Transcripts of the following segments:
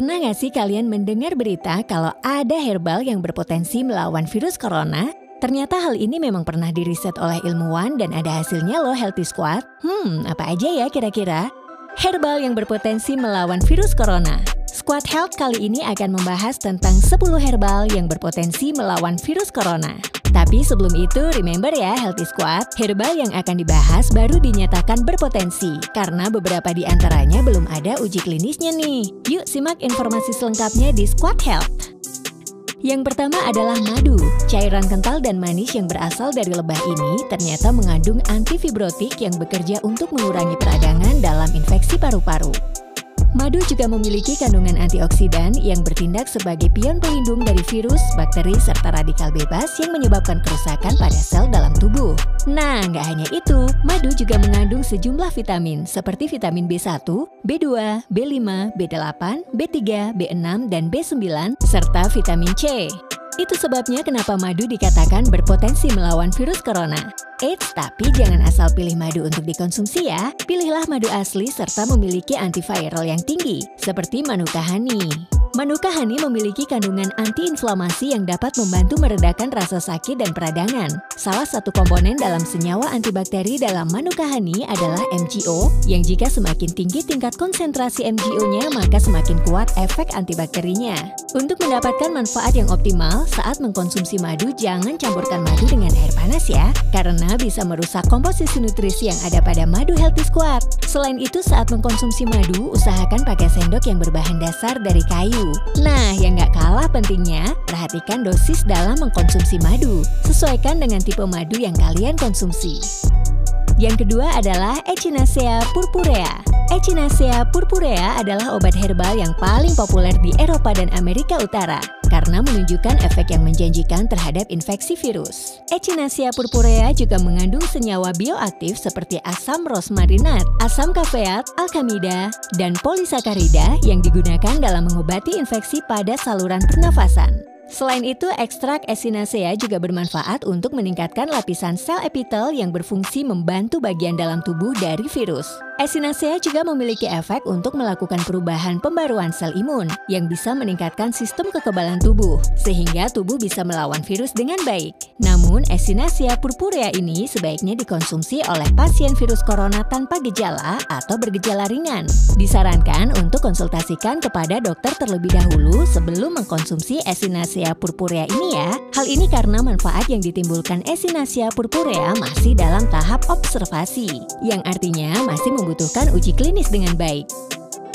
Pernah nggak sih kalian mendengar berita kalau ada herbal yang berpotensi melawan virus corona? Ternyata hal ini memang pernah diriset oleh ilmuwan dan ada hasilnya loh Healthy Squad. Hmm, apa aja ya kira-kira? Herbal yang berpotensi melawan virus corona. Squad Health kali ini akan membahas tentang 10 herbal yang berpotensi melawan virus corona. Tapi sebelum itu, remember ya Healthy Squad, herbal yang akan dibahas baru dinyatakan berpotensi karena beberapa di antaranya belum ada uji klinisnya nih. Yuk simak informasi selengkapnya di Squad Health. Yang pertama adalah madu. Cairan kental dan manis yang berasal dari lebah ini ternyata mengandung antifibrotik yang bekerja untuk mengurangi peradangan dalam infeksi paru-paru. Madu juga memiliki kandungan antioksidan yang bertindak sebagai pion pelindung dari virus, bakteri, serta radikal bebas yang menyebabkan kerusakan pada sel dalam tubuh. Nah, nggak hanya itu, madu juga mengandung sejumlah vitamin seperti vitamin B1, B2, B5, B8, B3, B6, dan B9, serta vitamin C. Itu sebabnya kenapa madu dikatakan berpotensi melawan virus corona. Eits, tapi jangan asal pilih madu untuk dikonsumsi ya. Pilihlah madu asli serta memiliki antiviral yang tinggi, seperti Manuka Honey. Manuka honey memiliki kandungan antiinflamasi yang dapat membantu meredakan rasa sakit dan peradangan. Salah satu komponen dalam senyawa antibakteri dalam Manuka honey adalah MGO, yang jika semakin tinggi tingkat konsentrasi MGO-nya maka semakin kuat efek antibakterinya. Untuk mendapatkan manfaat yang optimal, saat mengkonsumsi madu jangan campurkan madu dengan air panas ya, karena bisa merusak komposisi nutrisi yang ada pada madu Healthy Squad. Selain itu, saat mengkonsumsi madu, usahakan pakai sendok yang berbahan dasar dari kayu Nah, yang nggak kalah pentingnya, perhatikan dosis dalam mengkonsumsi madu. Sesuaikan dengan tipe madu yang kalian konsumsi. Yang kedua adalah Echinacea purpurea. Echinacea purpurea adalah obat herbal yang paling populer di Eropa dan Amerika Utara karena menunjukkan efek yang menjanjikan terhadap infeksi virus. Echinacea purpurea juga mengandung senyawa bioaktif seperti asam rosmarinat, asam kafeat, alkamida, dan polisakarida yang digunakan dalam mengobati infeksi pada saluran pernafasan. Selain itu, ekstrak Echinacea juga bermanfaat untuk meningkatkan lapisan sel epitel yang berfungsi membantu bagian dalam tubuh dari virus. Echinacea juga memiliki efek untuk melakukan perubahan pembaruan sel imun yang bisa meningkatkan sistem kekebalan tubuh, sehingga tubuh bisa melawan virus dengan baik. Namun, Echinacea purpurea ini sebaiknya dikonsumsi oleh pasien virus corona tanpa gejala atau bergejala ringan. Disarankan untuk konsultasikan kepada dokter terlebih dahulu sebelum mengkonsumsi Echinacea purpurea ini ya. Hal ini karena manfaat yang ditimbulkan Echinacea purpurea masih dalam tahap observasi, yang artinya masih membutuhkan uji klinis dengan baik.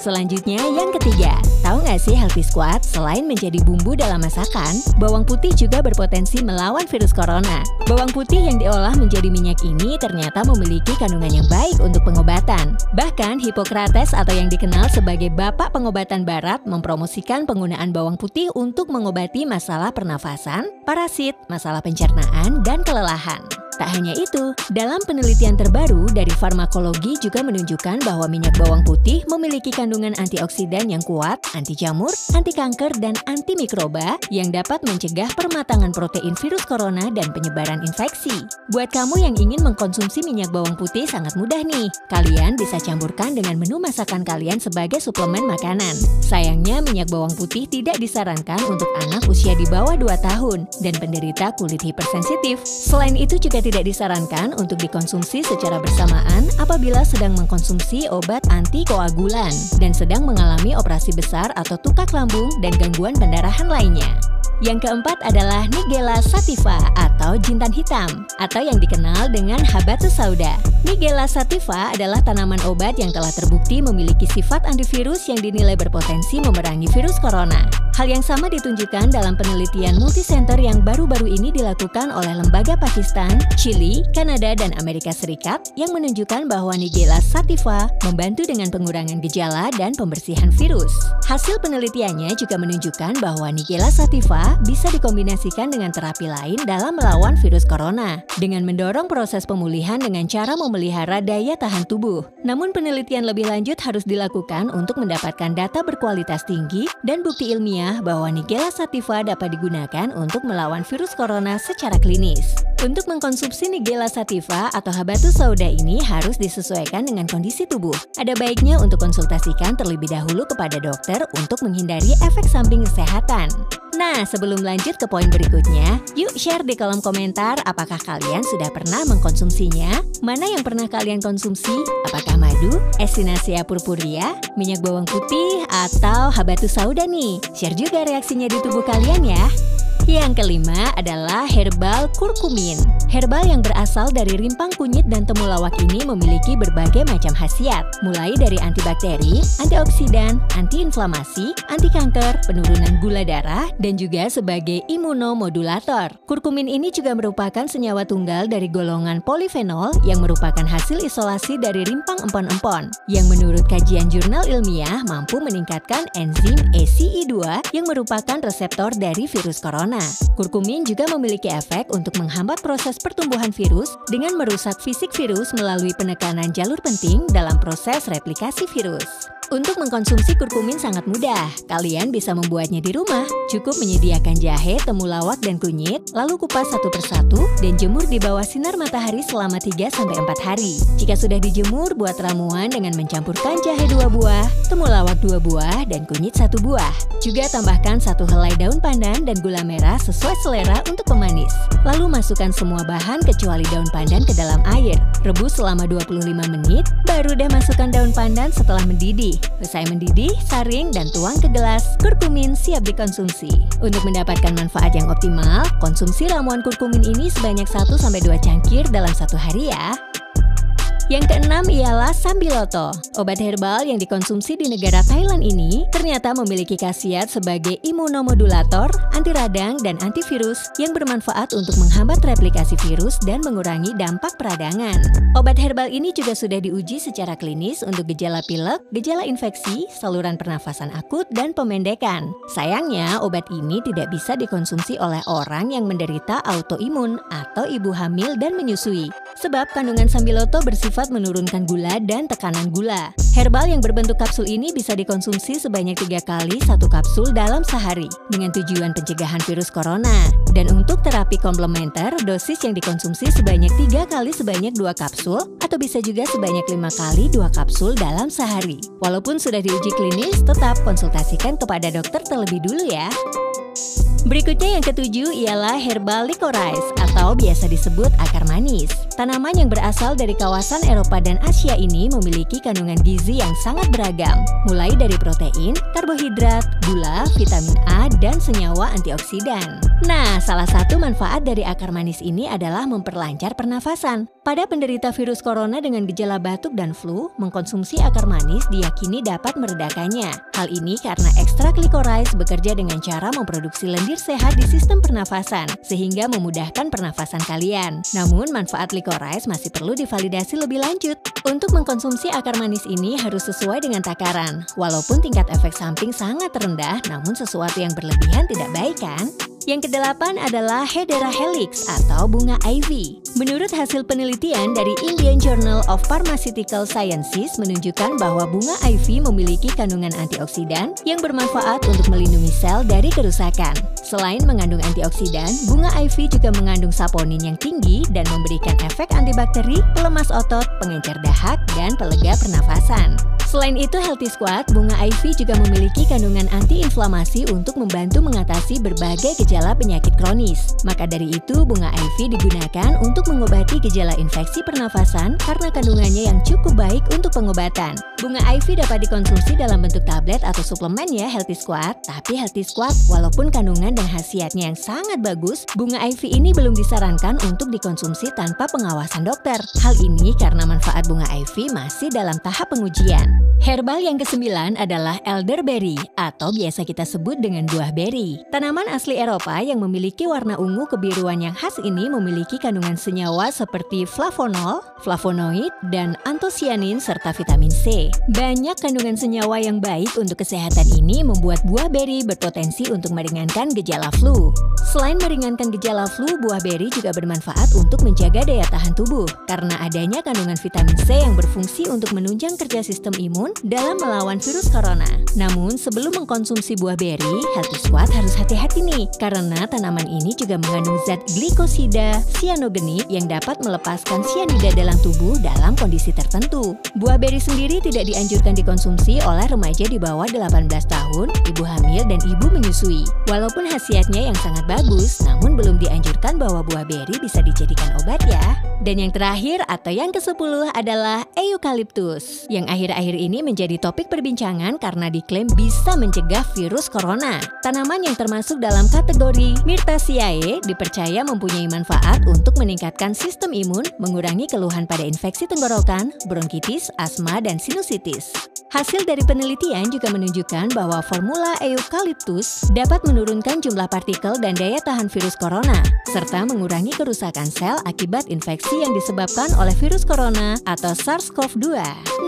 Selanjutnya, yang ketiga, tahu nggak sih Healthy Squad selain menjadi bumbu dalam masakan, bawang putih juga berpotensi melawan virus corona. Bawang putih yang diolah menjadi minyak ini ternyata memiliki kandungan yang baik untuk pengobatan. Bahkan Hippocrates atau yang dikenal sebagai bapak pengobatan barat mempromosikan penggunaan bawang putih untuk mengobati masalah pernafasan, parasit, masalah pencernaan, dan kelelahan. Tak hanya itu, dalam penelitian terbaru dari farmakologi juga menunjukkan bahwa minyak bawang putih memiliki kandungan antioksidan yang kuat, anti jamur, anti kanker, dan anti mikroba yang dapat mencegah permatangan protein virus corona dan penyebaran infeksi. Buat kamu yang ingin mengkonsumsi minyak bawang putih sangat mudah nih. Kalian bisa campurkan dengan menu masakan kalian sebagai suplemen makanan. Sayangnya minyak bawang putih tidak disarankan untuk anak usia di bawah 2 tahun dan penderita kulit hipersensitif. Selain itu juga tidak disarankan untuk dikonsumsi secara bersamaan apabila sedang mengkonsumsi obat antikoagulan dan sedang mengalami operasi besar atau tukak lambung dan gangguan pendarahan lainnya. Yang keempat adalah Nigella sativa atau jintan hitam atau yang dikenal dengan Habatus sauda. Nigella sativa adalah tanaman obat yang telah terbukti memiliki sifat antivirus yang dinilai berpotensi memerangi virus corona. Hal yang sama ditunjukkan dalam penelitian multisenter yang baru-baru ini dilakukan oleh lembaga Pakistan, Chili, Kanada, dan Amerika Serikat yang menunjukkan bahwa Nigella sativa membantu dengan pengurangan gejala dan pembersihan virus. Hasil penelitiannya juga menunjukkan bahwa Nigella sativa bisa dikombinasikan dengan terapi lain dalam melawan virus corona dengan mendorong proses pemulihan dengan cara memelihara daya tahan tubuh. Namun penelitian lebih lanjut harus dilakukan untuk mendapatkan data berkualitas tinggi dan bukti ilmiah bahwa Nigella sativa dapat digunakan untuk melawan virus corona secara klinis. Untuk mengkonsumsi Nigella sativa atau habatus sauda ini harus disesuaikan dengan kondisi tubuh. Ada baiknya untuk konsultasikan terlebih dahulu kepada dokter untuk menghindari efek samping kesehatan. Nah, sebelum lanjut ke poin berikutnya, yuk share di kolom komentar apakah kalian sudah pernah mengkonsumsinya? Mana yang pernah kalian konsumsi? Apakah madu, Echinacea purpurea, minyak bawang putih, atau habatus sauda nih? Share juga reaksinya di tubuh kalian ya. Yang kelima adalah herbal kurkumin. Herbal yang berasal dari rimpang kunyit dan temulawak ini memiliki berbagai macam khasiat, mulai dari antibakteri, antioksidan, antiinflamasi, anti kanker, penurunan gula darah, dan juga sebagai imunomodulator. Kurkumin ini juga merupakan senyawa tunggal dari golongan polifenol yang merupakan hasil isolasi dari rimpang empon-empon, yang menurut kajian jurnal ilmiah mampu meningkatkan enzim ACE2 yang merupakan reseptor dari virus corona corona. Kurkumin juga memiliki efek untuk menghambat proses pertumbuhan virus dengan merusak fisik virus melalui penekanan jalur penting dalam proses replikasi virus. Untuk mengkonsumsi kurkumin sangat mudah. Kalian bisa membuatnya di rumah. Cukup menyediakan jahe, temulawak, dan kunyit, lalu kupas satu persatu dan jemur di bawah sinar matahari selama 3-4 hari. Jika sudah dijemur, buat ramuan dengan mencampurkan jahe 2 buah, temulawak 2 buah, dan kunyit 1 buah. Juga tambahkan satu helai daun pandan dan gula merah sesuai selera untuk pemanis. Lalu masukkan semua bahan kecuali daun pandan ke dalam air. Rebus selama 25 menit, baru deh masukkan daun pandan setelah mendidih. Usai mendidih, saring dan tuang ke gelas, kurkumin siap dikonsumsi. Untuk mendapatkan manfaat yang optimal, konsumsi ramuan kurkumin ini sebanyak 1-2 cangkir dalam satu hari ya. Yang keenam ialah Sambiloto. Obat herbal yang dikonsumsi di negara Thailand ini ternyata memiliki khasiat sebagai imunomodulator, anti radang, dan antivirus yang bermanfaat untuk menghambat replikasi virus dan mengurangi dampak peradangan. Obat herbal ini juga sudah diuji secara klinis untuk gejala pilek, gejala infeksi, saluran pernafasan akut, dan pemendekan. Sayangnya, obat ini tidak bisa dikonsumsi oleh orang yang menderita autoimun atau ibu hamil dan menyusui. Sebab kandungan Sambiloto bersifat menurunkan gula dan tekanan gula. Herbal yang berbentuk kapsul ini bisa dikonsumsi sebanyak tiga kali satu kapsul dalam sehari dengan tujuan pencegahan virus corona. Dan untuk terapi komplementer, dosis yang dikonsumsi sebanyak tiga kali sebanyak dua kapsul atau bisa juga sebanyak lima kali dua kapsul dalam sehari. Walaupun sudah diuji klinis, tetap konsultasikan kepada dokter terlebih dulu ya. Berikutnya yang ketujuh ialah herbal licorice atau biasa disebut akar manis. Tanaman yang berasal dari kawasan Eropa dan Asia ini memiliki kandungan gizi yang sangat beragam, mulai dari protein, karbohidrat, gula, vitamin A, dan senyawa antioksidan. Nah, salah satu manfaat dari akar manis ini adalah memperlancar pernafasan. Pada penderita virus corona dengan gejala batuk dan flu, mengkonsumsi akar manis diyakini dapat meredakannya. Hal ini karena ekstrak licorice bekerja dengan cara memproduksi lendir sehat di sistem pernafasan, sehingga memudahkan pernafasan kalian. Namun, manfaat licorice masih perlu divalidasi lebih lanjut. Untuk mengkonsumsi akar manis ini harus sesuai dengan takaran. Walaupun tingkat efek samping sangat rendah, namun sesuatu yang berlebihan tidak baik kan? Yang kedelapan adalah Hedera helix atau bunga ivy. Menurut hasil penelitian dari Indian Journal of Pharmaceutical Sciences menunjukkan bahwa bunga ivy memiliki kandungan antioksidan yang bermanfaat untuk melindungi sel dari kerusakan. Selain mengandung antioksidan, bunga ivy juga mengandung saponin yang tinggi dan memberikan efek antibakteri, pelemas otot, pengencer dahak, dan pelega pernafasan. Selain itu, Healthy Squad, bunga ivy juga memiliki kandungan antiinflamasi untuk membantu mengatasi berbagai gejala penyakit kronis. Maka dari itu, bunga ivy digunakan untuk mengobati gejala infeksi pernafasan karena kandungannya yang cukup baik untuk pengobatan. Bunga ivy dapat dikonsumsi dalam bentuk tablet atau suplemen ya Healthy Squad. Tapi Healthy Squad, walaupun kandungan dan khasiatnya yang sangat bagus, bunga ivy ini belum disarankan untuk dikonsumsi tanpa pengawasan dokter. Hal ini karena manfaat bunga ivy masih dalam tahap pengujian. Herbal yang kesembilan adalah elderberry atau biasa kita sebut dengan buah beri. Tanaman asli Eropa yang memiliki warna ungu kebiruan yang khas ini memiliki kandungan senyawa seperti flavonol, flavonoid, dan antosianin serta vitamin C. Banyak kandungan senyawa yang baik untuk kesehatan ini membuat buah beri berpotensi untuk meringankan gejala flu. Selain meringankan gejala flu, buah beri juga bermanfaat untuk menjaga daya tahan tubuh karena adanya kandungan vitamin C yang berfungsi untuk menunjang kerja sistem imun dalam melawan virus corona. Namun, sebelum mengkonsumsi buah beri, Healthy Squad harus hati-hati nih karena tanaman ini juga mengandung zat glikosida sianogenit yang dapat melepaskan sianida dalam tubuh dalam kondisi tertentu. Buah beri sendiri tidak dianjurkan dikonsumsi oleh remaja di bawah 18 tahun, ibu hamil dan ibu menyusui. Walaupun khasiatnya yang sangat bagus, namun belum dianjurkan bahwa buah beri bisa dijadikan obat ya. Dan yang terakhir atau yang ke-10 adalah eukaliptus, yang akhir-akhir ini menjadi topik perbincangan karena diklaim bisa mencegah virus corona. Tanaman yang termasuk dalam kategori Myrtaceae dipercaya mempunyai manfaat untuk meningkatkan sistem imun, mengurangi keluhan pada infeksi tenggorokan, bronkitis, asma, dan sinusitis. Hasil dari penelitian juga menunjukkan bahwa formula eukaliptus dapat menurunkan jumlah partikel dan daya tahan virus corona, serta mengurangi kerusakan sel akibat infeksi yang disebabkan oleh virus corona atau SARS-CoV-2.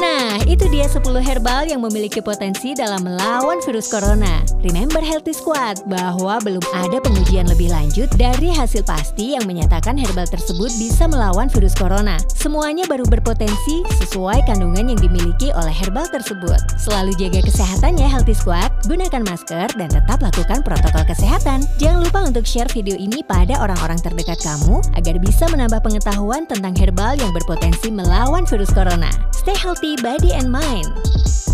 Nah, itu dia 10 herbal yang memiliki potensi dalam melawan virus corona. Remember Healthy Squad bahwa belum ada pengujian lebih lanjut dari hasil pasti yang menyatakan herbal tersebut bisa melawan virus corona. Semuanya baru berpotensi sesuai kandungan yang dimiliki oleh herbal tersebut. Selalu jaga kesehatan ya Healthy Squad, gunakan masker dan tetap lakukan protokol kesehatan. Jangan lupa untuk share video ini pada orang-orang terdekat kamu agar bisa menambah pengetahuan tentang herbal yang berpotensi melawan virus corona. Stay healthy body and mind. Spain.